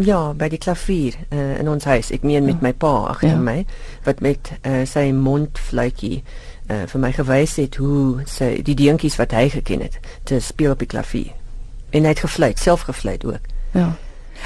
Ja, by die klavier uh, in ons huis. Ek meen met ja. my pa agter ja. my wat met uh, sy mondfluitjie uh, vir my gewys het hoe sy die deentjies wat hy geken het te speel op die klavier. En hy het gefluit, self gefluit ook. Ja.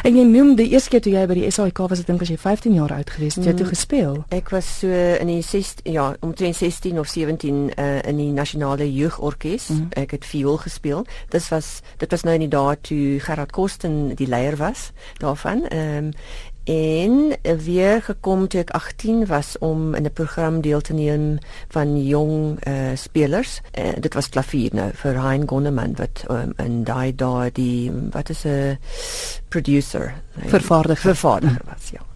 En jy noem die eerste keer toe jy by die SAIK was, ek dink as jy 15 jaar oud gewees het, jy mm. toe gespeel. Ek was so in die 6 ja, omtrent 16 of 17 uh, in die nasionale jeugorkes. Mm. Ek het viool gespeel. Dit was dit was nou in die dae toe Gerard Kosten die leier was daarvan. Ehm um, en weer gekom toe ek 18 was om in 'n program deel te neem van jong uh, spelers. Uh, dit was klavier nou vir Hein Gonneman wat um, in daai daai die wat is 'n producer vervaardiger vervaardiger was ja.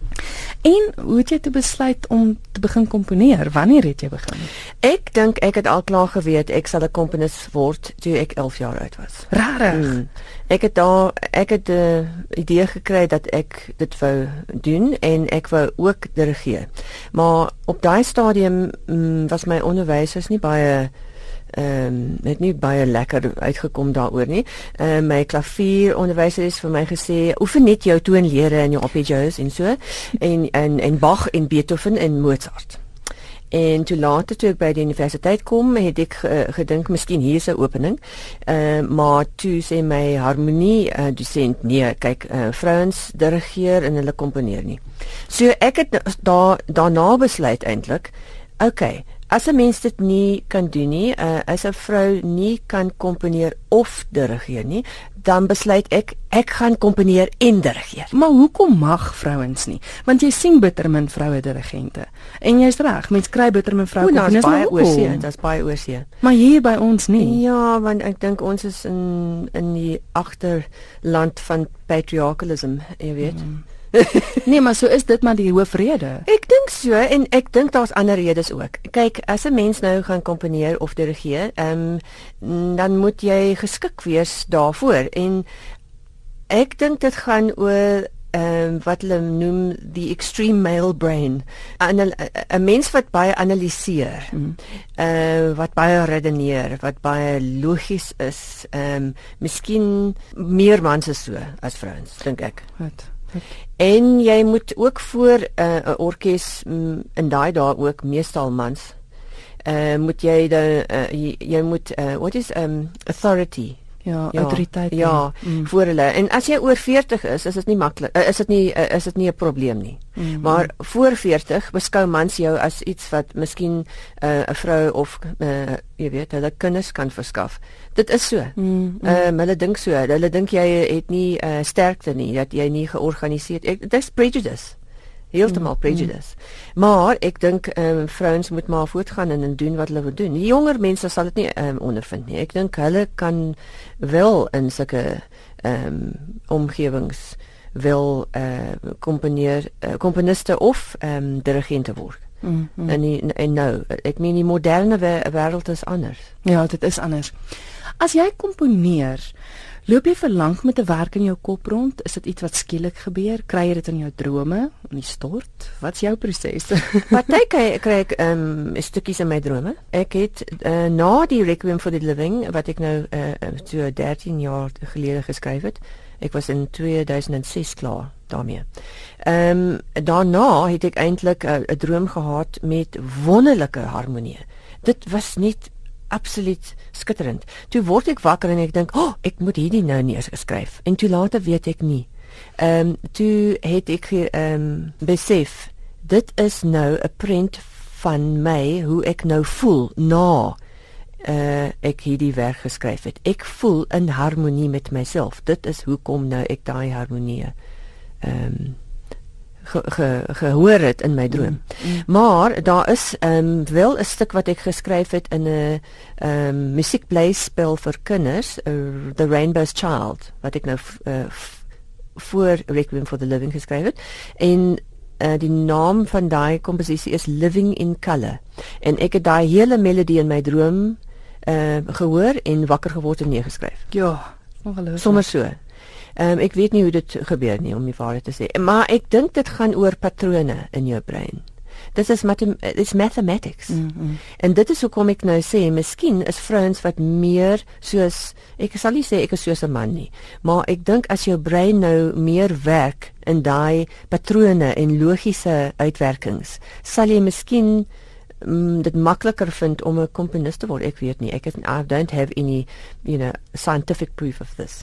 En hoe het jy te besluit om te begin komponeer? Wanneer het jy begin? Ek dink ek het al klaar geweet ek sal 'n komponis word toe ek 11 jaar oud was. Rarig. Mm. Ek het daar ek het 'n uh, idee gekry dat ek dit wou doen en ek wou ook dirigeer. Maar op daai stadium mm, was my onderwysers nie baie ehm um, het nie baie lekker uitgekom daaroor nie. Ehm uh, my klavieronderwyser het vir my gesê oefen net jou toonlere en jou arpeggios en so en en en Bach en Beethoven en Mozart. En toe later toe ek by die universiteit kom, het ek uh, gedink miskien hier is 'n opening. Ehm uh, maar toe sê my harmonie uh, dosent nee, kyk uh, vrouens dirigeer en hulle komponeer nie. So ek het daar daarna besluit eintlik, okay, As 'n mens dit nie kan doen nie, uh, as 'n vrou nie kan komponeer of dirigeer nie, dan besluit ek ek gaan komponeer en dirigeer. Maar hoekom mag vrouens nie? Want jy sien bitter min vroue dirigente. En jy's reg, mens kry bitter min vroue komponis baie oorsee, dit's baie oorsee. Maar hier by ons nie. Ja, want ek dink ons is in in die agterland van patriarchalism, jy weet. Hmm. Nee, maar so is dit maar die hoofrede. Ek dink so en ek dink daar's ander redes ook. Kyk, as 'n mens nou gaan komponeer of dirigeer, ehm um, dan moet jy geskik wees daarvoor en ek dink dit gaan oor ehm um, wat hulle noem die extreme male brain. 'n mens wat baie analiseer. Mm. Uh wat baie redeneer, wat baie logies is. Ehm um, miskien meer mans is so as vrouens, dink ek. Wat? En jy moet ook voor eh, 'n uh, orkes um, in daai dae ook meestal mans. Uh moet jy dan uh, jy, jy moet uh, what is um authority ja, ja autoriteit ja mm. voor hulle en as jy oor 40 is is dit nie maklik is dit nie is dit nie 'n probleem nie mm. maar voor 40 beskou mans jou as iets wat miskien 'n uh, vrou of uh, jy weet hulle kinders kan verskaf dit is so mm. mm. Um, hulle dink so hulle dink jy het nie uh, sterkte nie dat jy nie georganiseerd dit is prejudice heeltemal mm, prejudice. Mm. Maar ek dink ehm um, vrouens moet maar voortgaan en, en doen wat hulle wil doen. Die jonger mense sal dit nie ehm um, ondervind nie. Ek dink hulle kan wel in sulke ehm um, omgewings wil eh uh, komponeer uh, komponiste of ehm um, dirigente word. Mm, mm. En die, en nou, ek meen die moderne wêreld is anders. Ja, dit is anders. As jy komponeer, Loop jy vir lank met 'n werk in jou kop rond? Is dit iets wat skielik gebeur? Kry jy dit in jou drome, in die stort? Wat's jou proses? Partyke kry ek ehm um, stukkies in my drome. Ek het uh, na die Requiem for the Living wat ek nou uh, so 13 jaar gelede geskryf het. Ek was in 2006 klaar daarmee. Ehm um, daarna het ek eintlik 'n uh, droom gehad met wonderlike harmonie. Dit was net absoluut skitterend. Toe word ek wakker en ek dink, "Ag, oh, ek moet hierdie nou neerskryf." En toe later weet ek nie. Ehm um, toe het ek ehm um, besef dit is nou 'n prent van my hoe ek nou voel na uh ek hierdie werk geskryf het. Ek voel in harmonie met myself. Dit is hoekom nou ek daai harmonie ehm um, ge, ge, gehoor het in my droom. Mm, mm. Maar daar is ehm um, wel 'n stuk wat ek geskryf het in 'n ehm um, musiekblyspel vir kinders, uh, The Rainbow's Child, wat ek nou uh, voor Requiem for the Living geskryf het. En uh, die naam van daai komposisie is Living in Color. En ek het daai hele melodie in my droom uh, gehoor en wakker geword en neergeskryf. Ja, ongelooflik. Sommer so. Ehm um, ek weet nie hoe dit gebeur nie om die waarheid te sê. Maar ek dink dit gaan oor patrone in jou brein. Dit is met is mathematics. Mm -hmm. En dit is hoekom ek nou sê, miskien is vrouens wat meer soos ek sal nie sê ek is soos 'n man nie, maar ek dink as jou brein nou meer werk in daai patrone en logiese uitwerkings, sal jy miskien um, dit makliker vind om 'n komponis te word. Ek weet nie. Ek het I don't have any, you know, scientific proof of this.